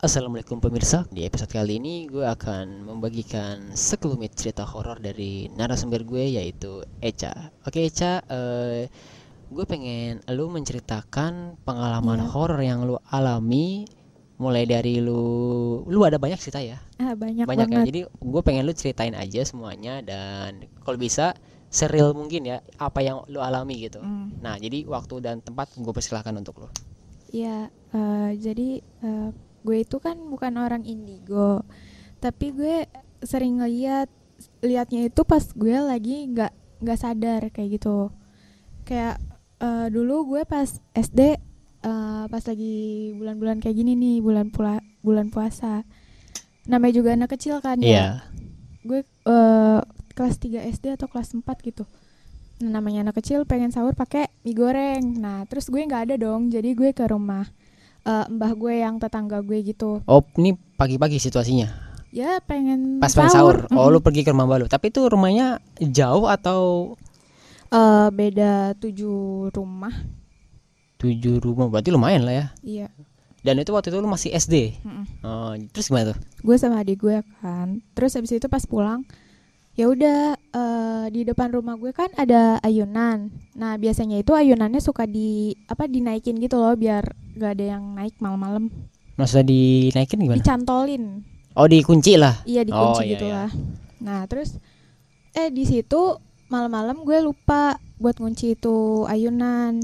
Assalamualaikum pemirsa. Di episode kali ini gue akan membagikan sekelumit cerita horor dari narasumber gue yaitu Eca Oke Eca, eh, gue pengen lu menceritakan pengalaman Iya. horor yang lu alami. Mulai dari lu, lu ada banyak cerita ya? Ah, banyak, Banyak ya, banget. jadi gue pengen lu ceritain aja semuanya Dan kalau bisa seril mungkin ya apa yang lu alami gitu. Hmm, Nah jadi waktu dan tempat gue persilahkan untuk lu. Iya, eh, jadi eh, gue itu kan bukan orang indigo, tapi gue sering ngeliat liatnya itu pas gue lagi nggak nggak sadar kayak gitu. Kayak eh, dulu gue pas SD eh, pas lagi bulan-bulan kayak gini nih bulan pula bulan puasa. Namanya juga anak kecil kan ya. Iya gue eh, kelas 3 SD atau kelas 4 gitu nah, namanya anak kecil pengen sahur pakai mie goreng nah terus gue nggak ada dong jadi gue ke rumah eh, mbah gue yang tetangga gue gitu Oh ini pagi-pagi situasinya ya pengen Pas pengen sahur. Oh, Mm-mm. lu pergi ke rumah balu. Tapi itu rumahnya jauh atau Eh, beda tujuh rumah tujuh rumah? Berarti lumayan lah ya. iya Dan itu waktu itu lu masih SD. mm-mm. Oh, terus gimana tuh? gue sama adik gue kan terus habis itu pas pulang ya udah eh, di depan rumah gue kan ada ayunan nah biasanya itu ayunannya suka di apa dinaikin gitu loh biar gak ada yang naik malam-malam Maksudnya dinaikin gimana? dicantolin Oh, dikunci lah. Iya Oh, dikunci iya, gitu iya. lah. Nah terus eh di situ malam-malam gue lupa buat ngunci itu ayunan.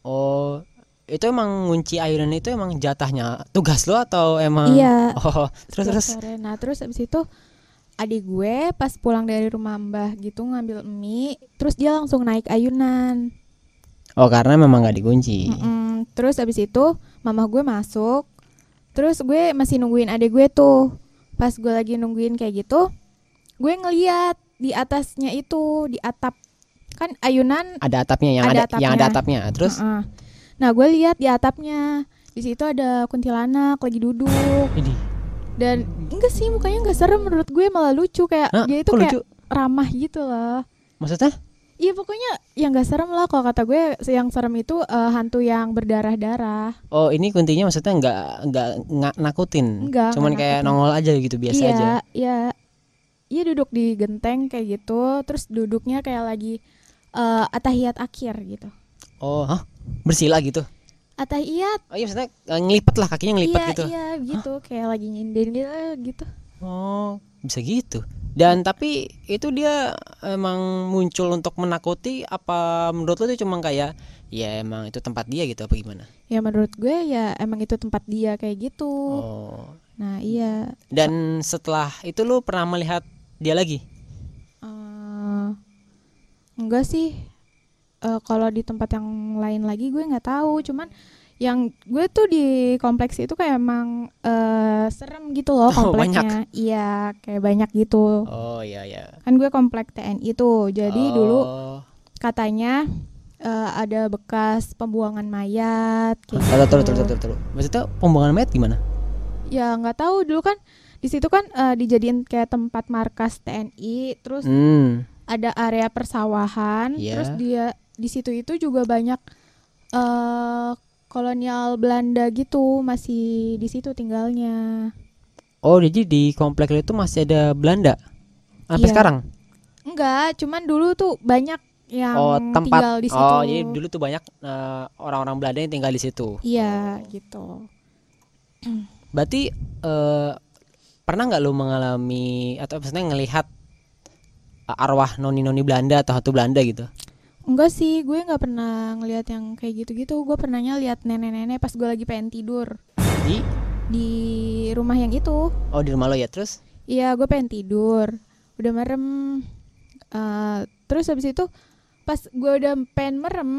Oh, itu emang ngunci ayunan itu emang jatahnya tugas lo atau emang Iya. Oh, terus terus. sore. Nah terus abis itu adik gue pas pulang dari rumah mbah gitu ngambil mie, terus dia langsung naik ayunan. Oh, karena memang nggak dikunci. Mm-mm. Terus abis itu mama gue masuk, terus gue masih nungguin adik gue tuh. Pas gue lagi nungguin kayak gitu, gue ngeliat di atasnya itu di atap kan ayunan Ada atapnya yang Ada ada, yang ada atapnya. atapnya. Terus Heeh. Nah, gue lihat di atapnya. Di situ ada kuntilanak lagi duduk. ini. Dan enggak sih mukanya enggak serem menurut gue malah lucu kayak Hah, dia itu kayak lucu? ramah gitu loh. Maksudnya? Iya pokoknya yang enggak serem lah kalau kata gue yang serem itu eh, hantu yang berdarah-darah. Oh, ini kuntinya maksudnya nggak nggak nggak nakutin. Enggak. Cuman kayak nakutin. nongol aja gitu biasa iya, aja. Iya. Iya duduk di genteng kayak gitu, terus duduknya kayak lagi eh, atahiyat akhir gitu. Oh, hah? Bersila gitu. Atahiyat. Oh iya maksudnya eh, ngelipet lah kakinya ngelipet Iya, gitu. iya gitu, kayak lagi nyindir gitu. Oh, bisa gitu. Dan tapi itu dia emang muncul untuk menakuti apa menurut lo itu cuma kayak ya emang itu tempat dia gitu apa gimana? Ya menurut gue ya emang itu tempat dia kayak gitu. Oh. Nah iya. Dan setelah itu lo pernah melihat dia lagi? eh, enggak sih. Eh, kalau di tempat yang lain lagi gue nggak tahu. Cuman yang gue tuh di kompleks itu kayak emang eh, serem gitu loh Oh, kompleksnya. Iya kayak banyak gitu. Oh iya ya. Kan gue komplek TNI tuh. Jadi dulu Oh. katanya eh, ada bekas pembuangan mayat. Kayak Tahu tahu gitu. tahu tahu tahu. Maksudnya pembuangan mayat gimana? Ya nggak tahu dulu kan di situ kan eh, dijadiin kayak tempat markas TNI. Terus Hmm. ada area persawahan Iya. terus dia di situ itu juga banyak eh kolonial Belanda gitu masih di situ tinggalnya Oh, jadi di komplek lo itu masih ada Belanda. Sampai Iya. sekarang? enggak cuman dulu tuh banyak yang oh, tempat. tinggal di situ Oh, jadi dulu tuh banyak eh, orang-orang Belanda yang tinggal di situ. iya gitu Berarti eh, pernah nggak lu mengalami atau maksudnya ngelihat eh, arwah noni-noni Belanda atau hantu Belanda gitu? Enggak sih gue nggak pernah ngelihat yang kayak gitu-gitu gue pernahnya lihat nenek-nenek pas gue lagi pengen tidur Di di rumah yang itu oh di rumah lo ya terus? Iya, gue pengen tidur. Udah merem. Eh, terus habis itu pas gue udah pengen merem,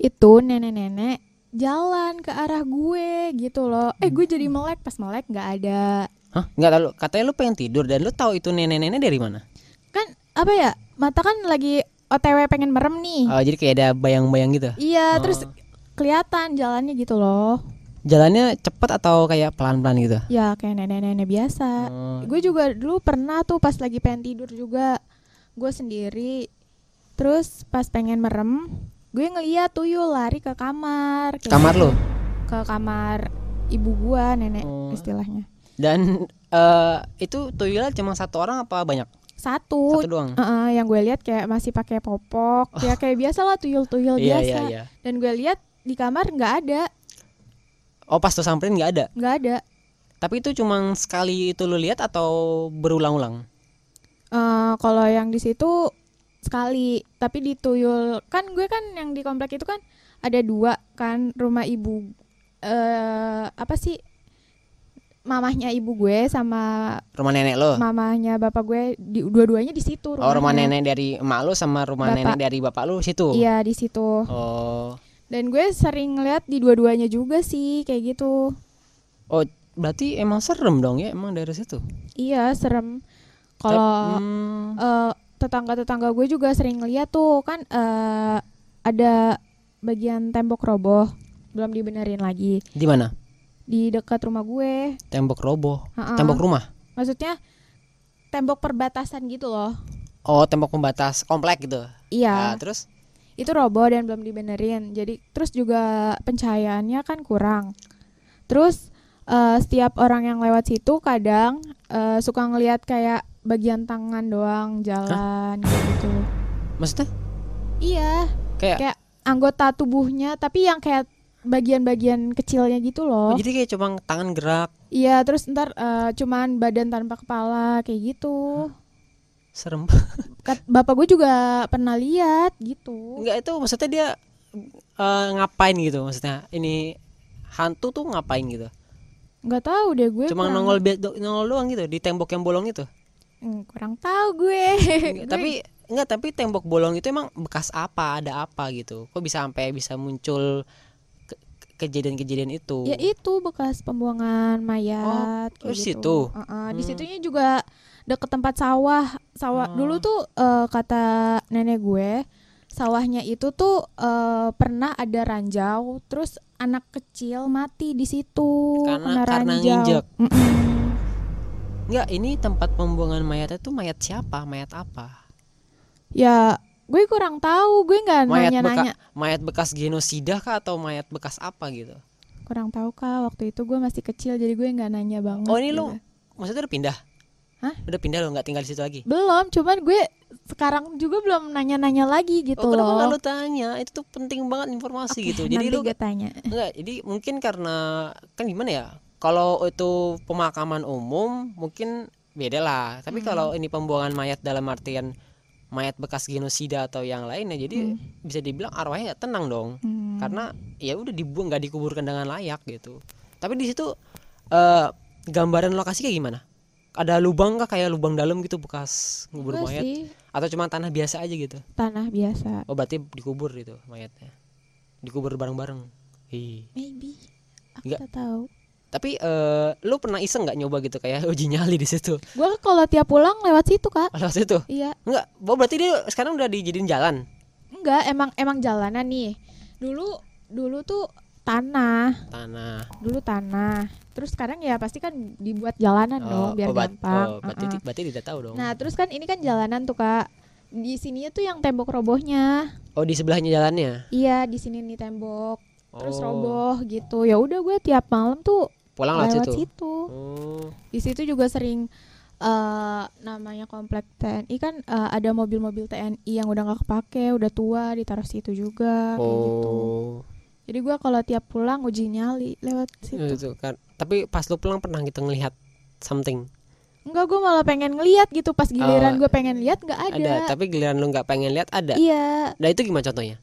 itu nenek-nenek jalan ke arah gue gitu loh. Eh, gue jadi melek pas melek nggak ada. Hah? Nggak tahu. Katanya lu pengen tidur dan lu tahu itu nenek-nenek dari mana? Kan apa ya? Mata kan lagi OTW pengen merem nih. Oh, jadi kayak ada bayang-bayang gitu. Iya, Oh. terus kelihatan jalannya gitu loh. Jalannya cepet atau kayak pelan-pelan gitu? Ya kayak nenek-nenek biasa. Oh. Gue juga dulu pernah tuh pas lagi pengen tidur juga gue sendiri. Terus pas pengen merem, gue ngeliat tuyul lari ke kamar. kayak Kamar lu? Ke kamar ibu gua nenek Oh. istilahnya Dan eh itu tuyulnya cuma satu orang apa banyak? Satu, Satu doang. Heeh, yang gue lihat kayak masih pakai popok ya kayak biasa lah tuyul-tuyul Iya biasa iya iya. dan gue lihat di kamar nggak ada Oh pas tuh samperin nggak ada. nggak ada Tapi itu cuma sekali itu lu lihat atau berulang-ulang? Eh, kalau yang di situ sekali tapi di tuyul kan gue kan yang di komplek itu kan ada dua kan rumah ibu eh apa sih mamahnya ibu gue sama Rumah nenek lo? mamahnya bapak gue di dua-duanya di situ Oh rumah nenek dari emak lu sama rumah Bapak. nenek dari bapak lu situ? iya di situ Oh. dan gue sering ngeliat di dua-duanya juga sih kayak gitu Oh berarti emang serem dong ya emang dari situ? iya serem kalau hmm, eh, tetangga-tetangga gue juga sering ngeliat tuh kan eh, ada bagian tembok roboh belum dibenerin lagi di mana? Di dekat rumah gue Tembok roboh. Ha-ha. Tembok rumah? maksudnya tembok perbatasan gitu loh Oh tembok pembatas komplek gitu. iya Ah, terus? itu roboh dan belum dibenerin jadi terus juga pencahayaannya kan kurang terus eh, setiap orang yang lewat situ kadang eh, suka ngelihat kayak bagian tangan doang jalan gitu Maksudnya? iya Kayak kayak anggota tubuhnya tapi yang kayak bagian-bagian kecilnya gitu oh, loh jadi kayak cuma tangan gerak. Iya terus ntar eh, cuman badan tanpa kepala kayak gitu. Serem. Kat- bapak gue juga pernah lihat gitu. Enggak itu maksudnya dia eh, ngapain gitu maksudnya? Ini hantu tuh ngapain gitu? nggak tahu deh gue Cuma kurang, nongol nongol doang gitu di tembok yang bolong itu. Hmm, kurang tahu gue. Enggak, tapi enggak tapi tembok bolong itu emang bekas apa ada apa gitu? Kok bisa sampai bisa muncul kejadian-kejadian itu ya itu bekas pembuangan mayat oh, kayak di gitu. situ? Heeh, di Hmm. situnya juga deket tempat sawah sawah Oh. dulu tuh eh, kata nenek gue sawahnya itu tuh eh, pernah ada ranjau terus anak kecil mati di situ Karena- kena karena ranjau nginjek. Enggak ini tempat pembuangan mayatnya tuh mayat siapa mayat apa ya gue kurang tahu gue nggak mayat nanya-nanya beka- mayat bekas genosida kah atau mayat bekas apa gitu kurang tahu kak waktu itu gue masih kecil jadi gue nggak nanya banget oh ini gitu. lu maksudnya udah pindah Hah? udah pindah lo nggak tinggal di situ lagi belum cuman gue sekarang juga belum nanya-nanya lagi gitu oh kenapa loh lu tanya itu tuh penting banget informasi Oke, gitu jadi nanti lu gue tanya Enggak, jadi mungkin karena kan gimana ya? Kalau itu pemakaman umum mungkin beda lah. Tapi Hmm. kalau ini pembuangan mayat dalam artian mayat bekas genosida atau yang lainnya, jadi bisa dibilang arwahnya nggak tenang dong. Hmm. Karena ya udah dibuang nggak dikuburkan dengan layak gitu. Tapi di situ eh gambaran lokasi kayak gimana? Ada lubang kah kayak lubang dalam gitu bekas ngubur Enggak mayat sih atau cuma tanah biasa aja gitu? tanah biasa Oh berarti dikubur itu mayatnya. Dikubur bareng-bareng. Ih. maybe aku Enggak. tak tahu Tapi eh lu pernah iseng nggak nyoba gitu kayak uji nyali di situ? gue kalau tiap pulang lewat situ kak Lewat situ? iya Enggak. Oh, berarti dia sekarang udah dijadiin jalan. enggak emang emang jalanan nih dulu dulu tuh tanah Tanah. dulu tanah terus sekarang ya pasti kan dibuat jalanan dong biar bat- gampang oh, berarti Uh-uh. berarti tidak tahu dong. nah terus kan ini kan jalanan tuh kak di sininya tuh yang tembok robohnya oh, di sebelahnya jalannya. iya di sini nih tembok terus Oh, roboh gitu ya udah gue tiap malam tuh Pulang lewat lewat situ. situ Oh. di situ juga sering eh namanya komplek TNI kan eh, ada mobil-mobil TNI yang udah nggak kepake udah tua ditaruh situ juga kayak gitu Oh. jadi gua kalau tiap pulang uji nyali lewat situ Itu kan. Tapi pas lu pulang pernah gitu ngelihat something. enggak gua malah pengen ngeliat gitu pas giliran Oh, gue pengen lihat nggak ada, Ada. Tapi giliran lu nggak pengen lihat ada. iya Nah, itu gimana contohnya?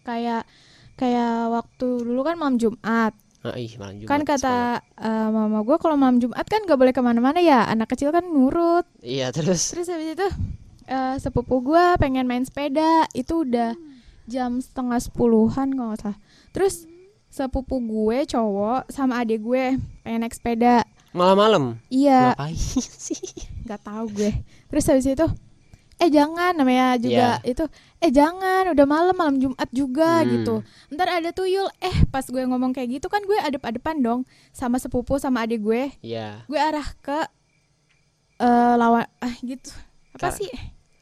kayak kayak waktu dulu kan malam Jumat Ah, ih, malam Jumat kan sekolah. kata eh, mama gue kalau malam Jumat kan gak boleh ke mana-mana ya anak kecil kan nurut Iya, terus Terus habis itu eh, sepupu gue pengen main sepeda itu udah jam setengah sepuluhan kalau nggak salah. Terus sepupu gue cowok sama adik gue pengen naik sepeda. malam-malam. Iya, Ngapain sih? nggak tahu gue. Terus habis itu eh jangan namanya juga itu eh jangan udah malam malam Jumat juga Hmm. gitu. Ntar ada tuyul. Eh pas gue ngomong kayak gitu kan gue adep-adepan dong sama sepupu sama adik gue. Iya. Gue arah ke eh lawan ah gitu. Apa Ka- sih?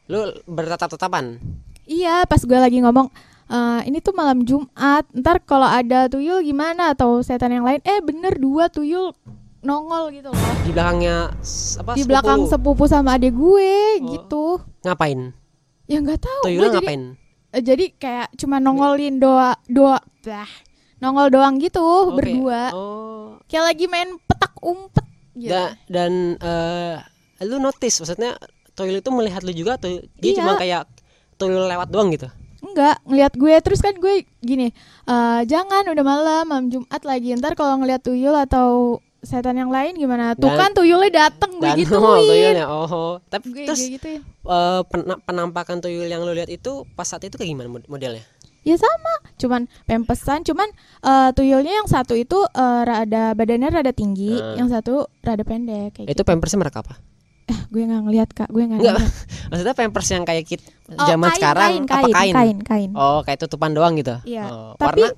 Lu bertatap-tatapan. Iya, pas gue lagi ngomong "Eh, ini tuh malam Jumat ntar kalau ada tuyul gimana atau setan yang lain eh bener dua tuyul nongol gitu loh Di belakangnya apa? di sepupu belakang sepupu sama adik gue Oh. gitu ngapain? ya nggak tahu jadi ngapain? eh, jadi kayak cuma nongolin doa doa bah, nongol doang gitu Oke. berdua Oh. kayak lagi main petak umpet gitu Da- dan eh, lu notice maksudnya tuyul itu melihat lu juga atau dia Iya. cuma kayak tuyul lewat doang gitu? Enggak, ngelihat gue terus kan gue gini, eh jangan udah malam, malam Jumat lagi. Ntar kalau ngelihat tuyul atau setan yang lain gimana? Tuh Dan- kan tuyulnya dateng gue gituin. oh, tuyulnya oh. Tapi Gue, terus gue gituin. eh, pena- penampakan tuyul yang lu lihat itu pas saat itu kayak gimana mod- modelnya? Ya sama, cuman pempesan, cuman eh, tuyulnya yang satu itu eh, rada badannya rada tinggi, Ah. yang satu rada pendek kayak Itu gitu. pampersnya merek apa? Eh, gue nggak ngeliat kak, gue nggak ngeliat. Maksudnya pampers yang kayak kit Oh, zaman kain, sekarang kain, apa kain, kain? kain, kain. Oh, kayak tutupan doang gitu. Iya. Oh, Tapi warna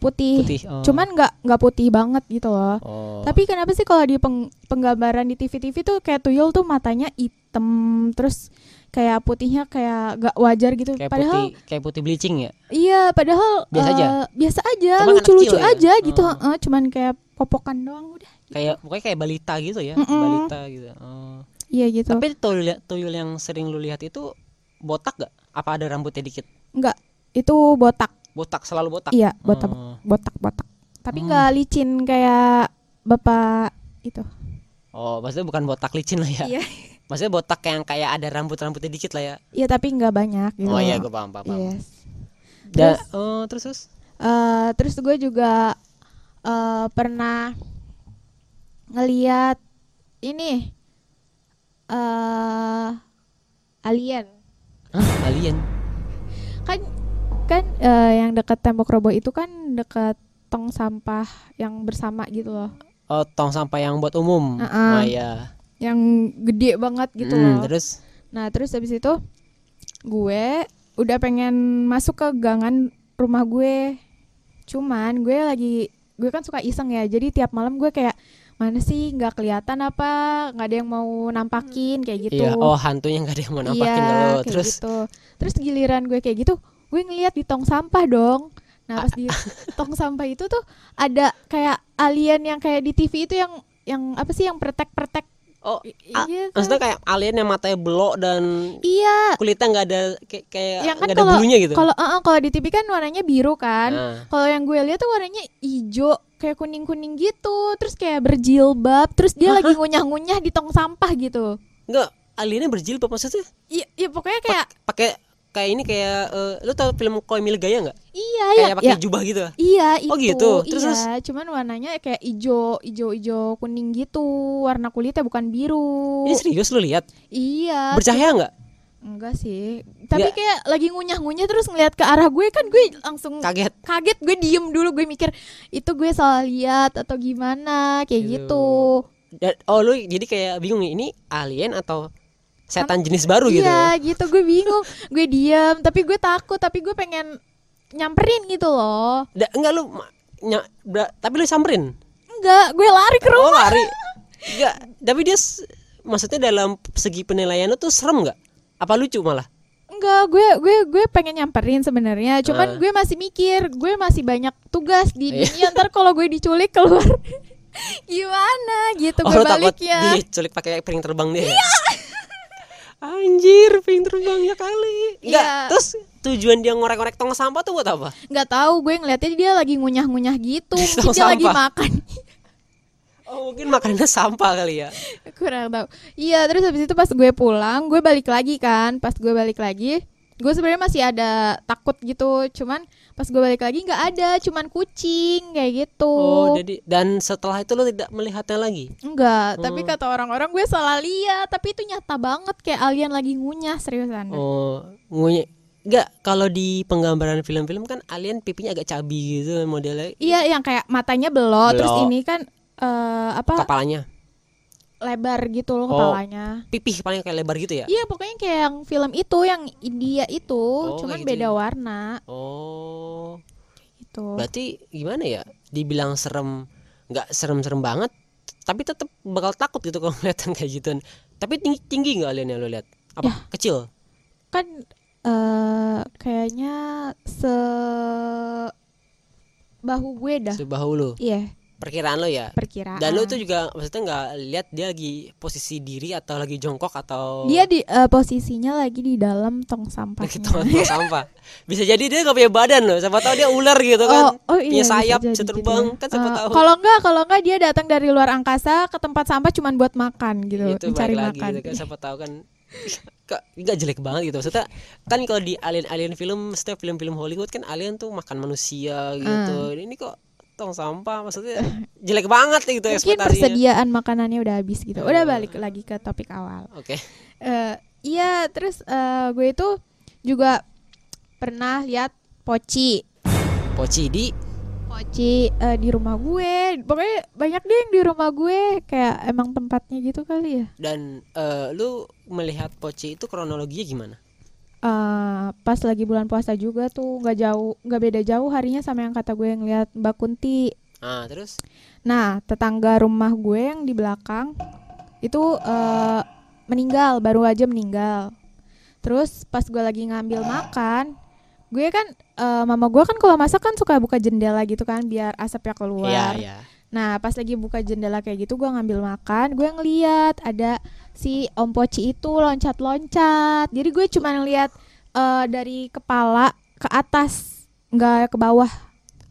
putih. putih. Oh. Cuman nggak nggak putih banget gitu loh. oh. Tapi kenapa sih kalau di peng- penggambaran di TV-TV tuh kayak tuyul tuh matanya hitam terus kayak putihnya kayak gak wajar gitu. kayak padahal putih kayak putih bleaching ya? iya, padahal Biasa eh, aja? Biasa aja, lucu-lucu ya? aja gitu. Oh. heeh, cuman kayak popokan doang udah. Kayak pokoknya kayak balita gitu ya, Mm-mm. balita gitu. Oh. Iya gitu. Tapi tuyul tuyul yang sering lu lihat itu botak gak? Apa ada rambutnya dikit? Enggak, itu botak. Botak selalu botak. Iya, botak, Oh. botak, botak. Tapi Hmm. nggak licin kayak bapak itu. Oh, maksudnya bukan botak licin lah ya. Iya. Maksudnya botak yang kayak ada rambut-rambutnya dikit lah ya. Iya, tapi nggak banyak gitu. Oh iya, gue paham, paham. paham. Yes. Da- Terus- oh, terus terus. Eh, terus gue juga eh, pernah ngeliat ini eh alien Hah, alien. kan kan eh, yang dekat tembok roboh itu kan dekat tong sampah yang bersama gitu loh Oh, tong sampah yang buat umum. Uh-uh. Oh iya. yang gede banget gitu Hmm, loh Terus nah terus habis itu gue udah pengen masuk ke gangan rumah gue cuman gue lagi gue kan suka iseng ya jadi tiap malam gue kayak mana sih nggak kelihatan apa nggak ada yang mau nampakin kayak gitu iya, oh hantunya nggak ada yang mau nampakin iya, kayak Terus gitu. terus giliran gue kayak gitu gue ngeliat di tong sampah dong. Nah pas di tong sampah itu tuh ada kayak alien yang kayak di TV itu yang yang apa sih yang pretek-pretek oh, I- a- gitu. maksudnya kayak alien yang matanya belok dan iya. kulitnya nggak ada kayak kayak yang kan nggak ada bulunya gitu. kalau uh-uh, kalau di TV kan warnanya biru kan. Nah, kalau yang gue lihat tuh warnanya hijau kayak kuning kuning gitu. Terus kayak berjilbab terus dia lagi ngunyah-ngunyah di tong sampah gitu. Enggak aliennya berjilbab maksudnya? Iya iya pokoknya kayak pakai kayak ini kayak eh, lu tau film Koi Mil Gaya nggak? iya iya Kayak pakai iya. jubah gitu. Iya itu, Oh, gitu. Terus, iya. Cuman warnanya kayak ijo, ijo, ijo kuning gitu. Warna kulitnya bukan biru. Ini serius lu lihat? Iya. Bercahaya nggak? Enggak sih. Tapi Nggak. kayak lagi ngunyah-ngunyah terus ngeliat ke arah gue kan gue langsung Kaget. kaget. Gue diem dulu gue mikir itu gue salah lihat atau gimana kayak Gitu. gitu. Dan, oh lu jadi kayak bingung nih, ini alien atau setan jenis baru gitu? Iya gitu gue bingung. gue diem tapi gue takut tapi gue pengen nyamperin gitu loh. Da, enggak lu bra- tapi lu samperin. Enggak, gue lari ke Oh rumah. lari. Enggak, tapi dia maksudnya dalam segi penilaian lu tuh serem nggak? Apa lucu malah? Enggak, gue gue gue pengen nyamperin sebenarnya. Cuman gue masih mikir, gue masih banyak tugas di Iya. dunia. Ntar kalau gue diculik keluar gimana gitu Oh gue lu takut balik ya. diculik pakai piring terbang dia? ya? Anjir, piring terbang ya kali. Enggak, Iya. terus tujuan dia ngorek-ngorek tong sampah tuh buat apa? Nggak tahu, gue ngeliatnya dia lagi ngunyah-ngunyah gitu. Mungkin dia lagi makan. Oh mungkin makanannya sampah kali ya. Kurang tahu. Iya, terus habis itu pas gue pulang, gue balik lagi kan. Pas gue balik lagi, gue sebenarnya masih ada takut gitu. Cuman pas gue balik lagi nggak ada, cuman kucing kayak gitu. Oh, jadi dan setelah itu lu tidak melihatnya lagi. Enggak, tapi Oh. kata orang-orang gue salah lihat, tapi itu nyata banget kayak alien lagi ngunyah seriusan. Oh, ngunyah. Enggak, kalau di penggambaran film-film kan alien pipinya agak cabi gitu modelnya. Iya, yang kayak matanya belok, terus Belok. ini kan eh, apa Kepalanya, lebar gitu loh Oh. kepalanya. pipih kepalanya kayak lebar gitu ya? Iya, pokoknya kayak yang film itu yang India itu, Oh, cuman gitu beda ya. warna Oh, gitu. berarti gimana ya? Dibilang serem, nggak serem-serem banget, tapi tetap bakal takut gitu kalau ngeliat kayak gituan. Tapi tinggi tinggi nggak alien yang lo lihat? Apa Ya. kecil? Kan eh kayaknya se sebahu gue dah. sebahu lu Iya, perkiraan lo ya perkiraan. dan lu itu juga maksudnya nggak lihat dia lagi posisi diri atau lagi jongkok atau dia di eh, posisinya lagi di dalam tong sampahnya. lagi tong tong sampah bisa jadi dia nggak punya badan loh siapa tahu dia ular gitu kan Oh, oh iya, punya sayap bisa gitu terbang kan siapa Eh, tahu Kalau enggak, kalau enggak dia datang dari luar angkasa ke tempat sampah cuman buat makan gitu, itu mencari lagi makan. gitu kan siapa tahu kan nggak jelek banget gitu maksudnya kan kalau di alien alien film setiap film-film Hollywood kan alien tuh makan manusia gitu Hmm. ini kok tong sampah maksudnya jelek banget gitu Mungkin ekspektasinya persediaan makanannya udah habis gitu. Udah Eh. balik lagi ke topik awal. oke Eh, iya, terus eh, gue itu juga pernah lihat poci. poci di Poci eh, di rumah gue. Pokoknya banyak deh yang di rumah gue kayak emang tempatnya gitu kali ya. dan eh, lu melihat poci itu kronologinya gimana Eh, pas lagi bulan puasa juga tuh nggak jauh nggak beda jauh harinya sama yang kata gue ngeliat Mbak Kunti ah terus Nah, tetangga rumah gue yang di belakang itu eh, meninggal, baru aja meninggal. Terus pas gue lagi ngambil makan, gue kan eh, mama gue kan kalau masak kan suka buka jendela gitu kan biar asapnya keluar. iya iya Nah, pas lagi buka jendela kayak gitu gue ngambil makan, gue ngeliat ada si Om Poci itu loncat-loncat. Jadi gue cuma ngeliat eh, dari kepala ke atas, nggak ke bawah.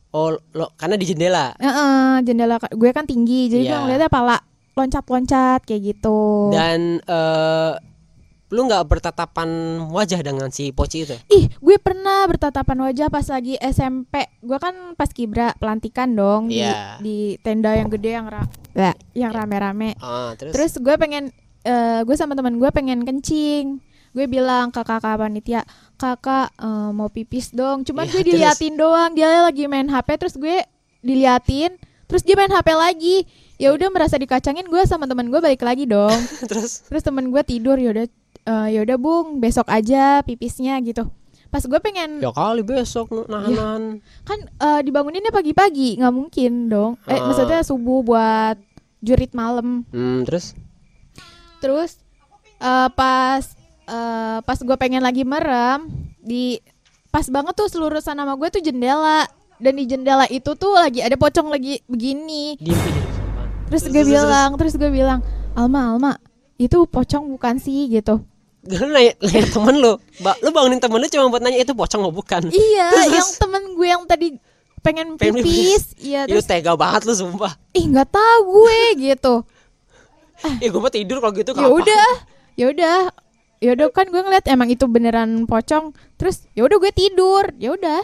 oh lo karena di jendela Heeh, jendela ka- gue kan tinggi, jadi gue Iya. ngeliatnya pala loncat-loncat kayak gitu. dan eh, lu nggak bertatapan wajah dengan si poci itu Ih, gue pernah bertatapan wajah pas lagi SMP. Gue kan pas kibra pelantikan dong di- Iya. di, tenda yang gede yang ra yang rame-rame. ah terus, Terus gue pengen eh, gue sama teman gue pengen kencing. Gue bilang ke kakak panitia, kakak eh, mau pipis dong. Cuman Iya, gue terus? diliatin doang. Dia lagi main HP, terus gue diliatin. Terus dia main HP lagi. Ya udah merasa dikacangin, gue sama teman gue balik lagi dong. terus terus temen gue tidur yaudah eh, yaudah bung besok aja pipisnya gitu. Pas gue pengen ya kali besok Iya. nahan kan eh, dibanguninnya pagi-pagi nggak mungkin dong. Eh Ah. maksudnya subuh buat jurit malam. hmm, terus Terus eh, pas eh, pas gue pengen lagi merem di pas banget tuh seluruh sana sama gue tuh jendela dan di jendela itu tuh lagi ada pocong lagi begini. Terus Terus, gue terus, bilang, terus gue bilang, Alma Alma itu pocong bukan sih gitu. Lu nanya, nanya temen lu. Ba lu bangunin temen lu cuma buat nanya itu pocong mau bukan? Iya, Terus, yang temen gue yang tadi pengen pipis, iya terus tega banget lu sumpah. Ih nggak tahu gue gitu. ya gue mau tidur kalau gitu Ya udah, ya udah, ya udah kan gue ngeliat emang itu beneran pocong. Terus ya udah gue tidur, ya udah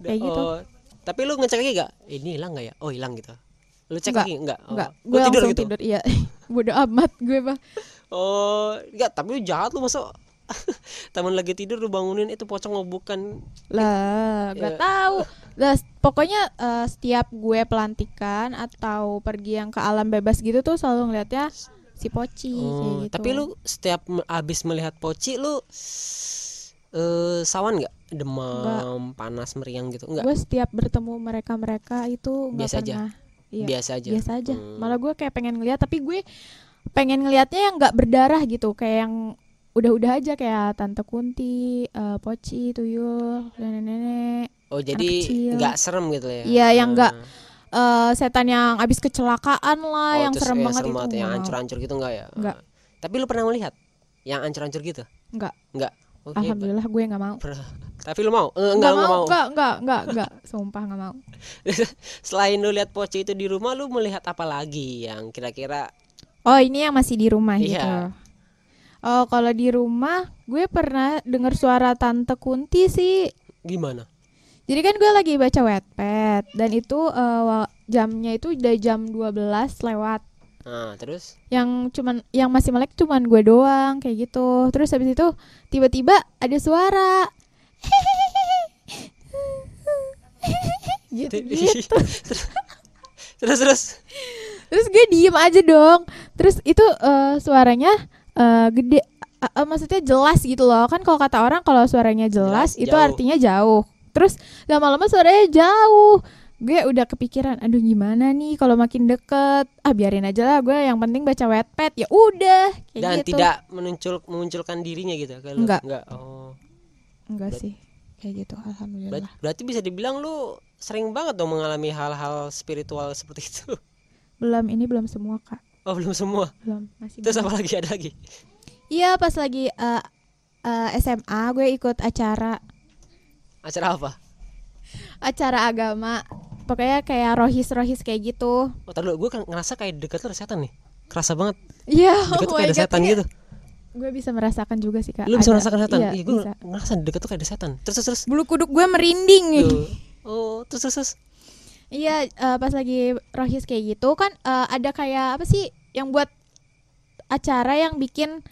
kayak gitu. Oh, tapi lu ngecek lagi gak ini hilang gak ya? Oh hilang gitu. Lu cek Enggak, lagi enggak oh. Enggak, gue tidur langsung gitu. tidur. Iya, bodo amat gue mah. Oh enggak tapi lu jahat lu masa teman lagi tidur lu bangunin itu pocong mau bukan Lah, nggak Ya. tahu. Lah, pokoknya eh, setiap gue pelantikan atau pergi yang ke alam bebas gitu tuh selalu ngeliatnya si Poci kayak Oh, gitu. tapi lu setiap abis melihat poci lu eh sawan nggak demam panas meriang gitu enggak gue setiap bertemu mereka-mereka itu nggak Biasa aja? pernah. Iya, biasa aja biasa aja. Hmm. Malah gue kayak pengen ngeliat, tapi gue pengen ngeliatnya yang nggak berdarah gitu, kayak yang udah-udah aja kayak tante Kunti, eh, Poci, Tuyul, nenek-nenek. oh jadi nggak serem gitu ya Iya, yang nggak eh setan yang abis kecelakaan lah, Oh, yang terus serem ya, banget serem itu. yang nggak mau. hancur-hancur gitu enggak ya Nggak. Tapi lu pernah melihat yang hancur-hancur gitu Nggak. enggak oh, hebat. Alhamdulillah gue nggak mau. tapi lu mau Eh, enggak enggak mau, Nggak, nggak, nggak, nggak. Sumpah nggak mau. selain lu lihat poci itu di rumah lu melihat apa lagi yang kira-kira Oh ini yang masih di rumah Iya. gitu. Oh kalau di rumah gue pernah dengar suara tante Kunti sih. gimana Jadi kan gue lagi baca Wattpad dan itu wa- jamnya itu udah jam 12 lewat. nah terus Yang cuman yang masih melek cuman gue doang kayak gitu. Terus habis itu tiba-tiba ada suara. gitu gitu. terus terus Terus gue diem aja dong. Terus itu eh, suaranya eh, gede, eh, eh, maksudnya jelas gitu loh. Kan kalau kata orang kalau suaranya jelas, Jelas, itu jauh. artinya jauh. Terus lama-lama suaranya jauh. Gue udah kepikiran, aduh gimana nih kalau makin deket. Ah biarin aja lah gue. Yang penting baca Wattpad ya udah. Kayak dan gitu. tidak memuncul memunculkan dirinya gitu ke lu? Enggak. enggak oh Enggak sih, kayak gitu. Alhamdulillah. Ber- berarti bisa dibilang lu sering banget dong mengalami hal-hal spiritual seperti itu. belum ini belum semua kak Oh belum semua. belum masih Terus apa lagi ada lagi? iya pas lagi eh, eh, SMA gue ikut acara Acara apa? acara agama pokoknya kayak rohis rohis kayak gitu Oh dulu, gue kan ngerasa kayak dekat lu ada setan nih. Kerasa banget. iya tuh kayak ada setan gitu. gue bisa merasakan juga sih kak Lu bisa Ada. merasakan setan? iya, Iya, gue ngerasa dekat tuh kayak ada setan. Terus terus bulu kuduk gue merinding nih. Oh, terus terus. terus. Iya, eh, pas lagi rohis kayak gitu kan eh, ada kayak apa sih yang buat acara yang bikin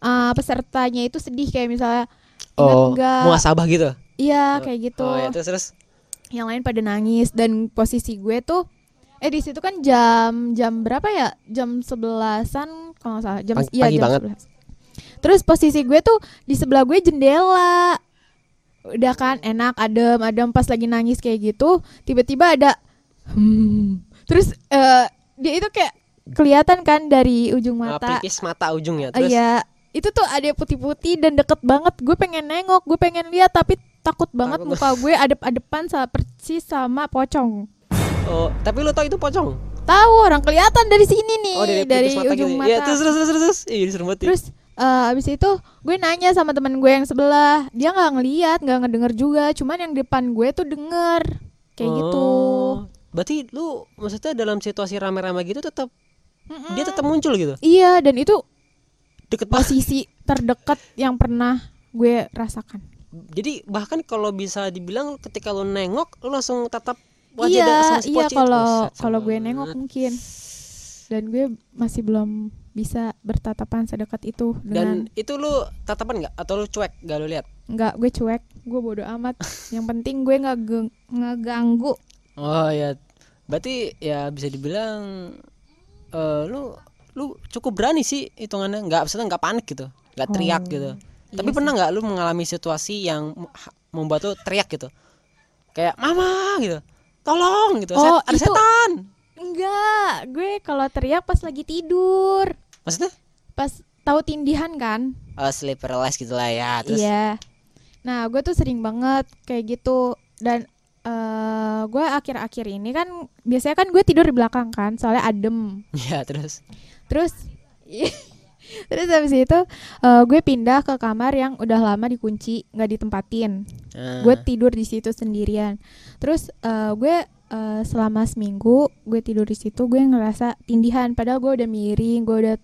eh, pesertanya itu sedih kayak misalnya Oh, enggak? muasabah gitu. Iya, kayak gitu. Oh, ya, terus terus. Yang lain pada nangis dan posisi gue tuh eh di situ kan jam jam berapa ya? Jam sebelasan kalau nggak salah. Jam Pagi- iya pagi jam banget. 11. Terus posisi gue tuh di sebelah gue jendela. Udah kan enak adem adem pas lagi nangis kayak gitu, tiba-tiba ada hmm. Terus eh, dia itu kayak kelihatan kan dari ujung Ah, mata. pelipis mata ujungnya. Terus Iya, itu tuh ada putih-putih dan deket banget. Gue pengen nengok, gue pengen lihat tapi takut banget Takut. muka gue adep-adepan sama persis sama pocong. Oh, tapi lu tau itu pocong? Tahu orang kelihatan dari sini nih, Oh, dari, dari, mata ujung gitu. mata. Iya, terus terus terus terus. terus. Ih, serem banget. ya. Terus eh, abis itu gue nanya sama teman gue yang sebelah, dia nggak ngeliat, nggak ngedenger juga, cuman yang depan gue tuh denger. Kayak gitu. Oh, Berarti lu maksudnya dalam situasi rame-rame gitu tetap dia tetap muncul gitu. Iya, dan itu Deket posisi terdekat yang pernah gue rasakan. Jadi bahkan kalau bisa dibilang ketika lu nengok lu langsung tatap wajah iya sama si iya kalau kalau gue nengok mungkin. Dan gue masih belum bisa bertatapan sedekat itu dengan Dan itu lu tatapan nggak? Atau lu cuek gak lu lihat? nggak gue cuek. Gue bodoh amat. Yang penting gue nggak ge- ngeganggu. Oh ya, berarti ya bisa dibilang eh lu lu cukup berani sih hitungannya. Nggak maksudnya nggak panik gitu. Nggak teriak Oh, gitu. iya tapi sih. pernah nggak lu mengalami situasi yang membuat lu teriak gitu? Kayak mama gitu. Tolong gitu. Oh, Set- ada itu- setan. Enggak gue kalau teriak pas lagi tidur maksudnya? Pas tahu tindihan kan? Uh, sleep paralysis gitu lah ya terus? Iya. Nah gue tuh sering banget kayak gitu. Dan eh gue akhir-akhir ini kan biasanya kan gue tidur di belakang kan soalnya adem. Ya terus? Terus terus habis itu eh, gue pindah ke kamar yang udah lama dikunci nggak ditempatin. Nah, gue tidur di situ sendirian. Terus eh, gue eh, selama seminggu gue tidur di situ gue ngerasa tindihan. Padahal gue udah miring gue udah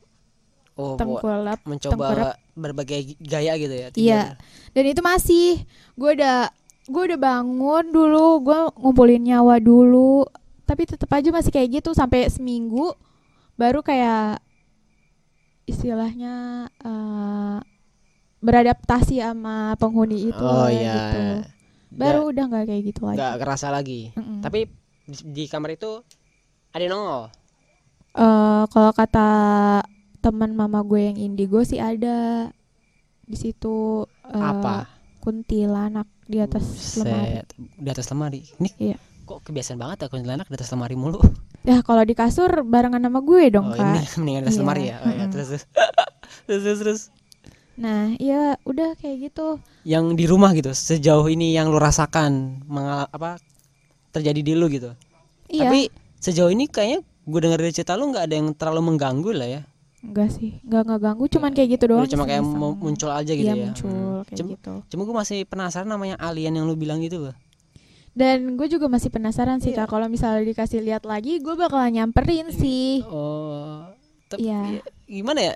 oh, tengkurap mencoba tengkurap. berbagai gaya gitu ya Iya. dan itu masih gue udah gue udah bangun dulu gue ngumpulin nyawa dulu tapi tetap aja masih kayak gitu sampai seminggu baru kayak istilahnya eh, beradaptasi sama penghuni itu oh iya gitu. baru udah nggak kayak gitu lagi nggak kerasa lagi Mm-mm. tapi di, di kamar itu ada nongol Eh, kalau kata teman mama gue yang indigo sih ada di situ eh, apa kuntilanak di atas lemari Buset, di atas lemari ini Iya. kok kebiasaan banget ya kuntilanak di atas lemari mulu Ya kalau di kasur barengan sama gue dong oh kak. ini mendingan di atas Iya, lemari ya oh, mm-mm. terus terus terus terus, terus. Nah ya udah kayak gitu. yang di rumah gitu sejauh ini yang lu rasakan mengal apa terjadi di lu gitu Iya. tapi sejauh ini kayaknya gue dengar dari cerita lu nggak ada yang terlalu mengganggu lah ya Enggak sih, enggak enggak ganggu, cuman kayak gitu doang. Udah cuma kayak muncul aja gitu Iya ya muncul Hmm. kayak Cuma- gitu. cuma gue masih penasaran namanya alien yang lu bilang gitu loh Dan gue juga masih penasaran sih Iya. kak, kalau misalnya dikasih lihat lagi, gue bakalan nyamperin sih. oh tapi Iya. ya, gimana ya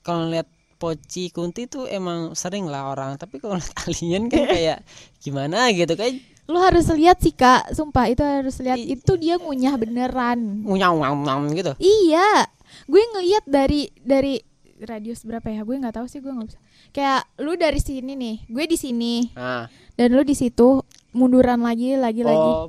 kalau lihat Poci Kunti tuh emang sering lah orang tapi kalau lihat alien kan kayak gimana gitu kayak Lu harus lihat sih kak, sumpah itu harus lihat. I- Itu dia ngunyah beneran. ngunyam ngunyam gitu Iya, gue ngeliat dari dari radius berapa ya? Gue nggak tahu sih, gue nggak bisa. Kayak lu dari sini nih, gue di sini, nah dan lu di situ munduran lagi, lagi, lagi. oh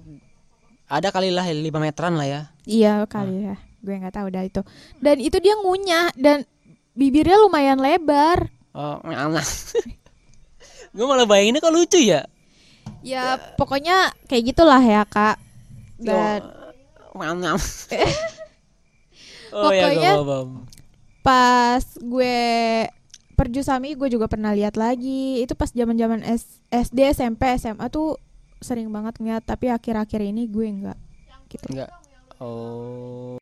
ada kali lah 5 meteran lah ya Iya kali ya, gue nggak tahu dah itu. Dan itu dia ngunyah dan bibirnya lumayan lebar. oh gue malah bayanginnya kok lucu ya Ya pokoknya kayak gitulah ya kak. Dan Ngam-ngam. oh ya Pokoknya- gue paham. pas gue perjusami gue juga pernah lihat lagi. Itu pas zaman zaman SD, SMP, SMA tuh sering banget ngeliat tapi akhir-akhir ini gue enggak gitu Enggak. Oh.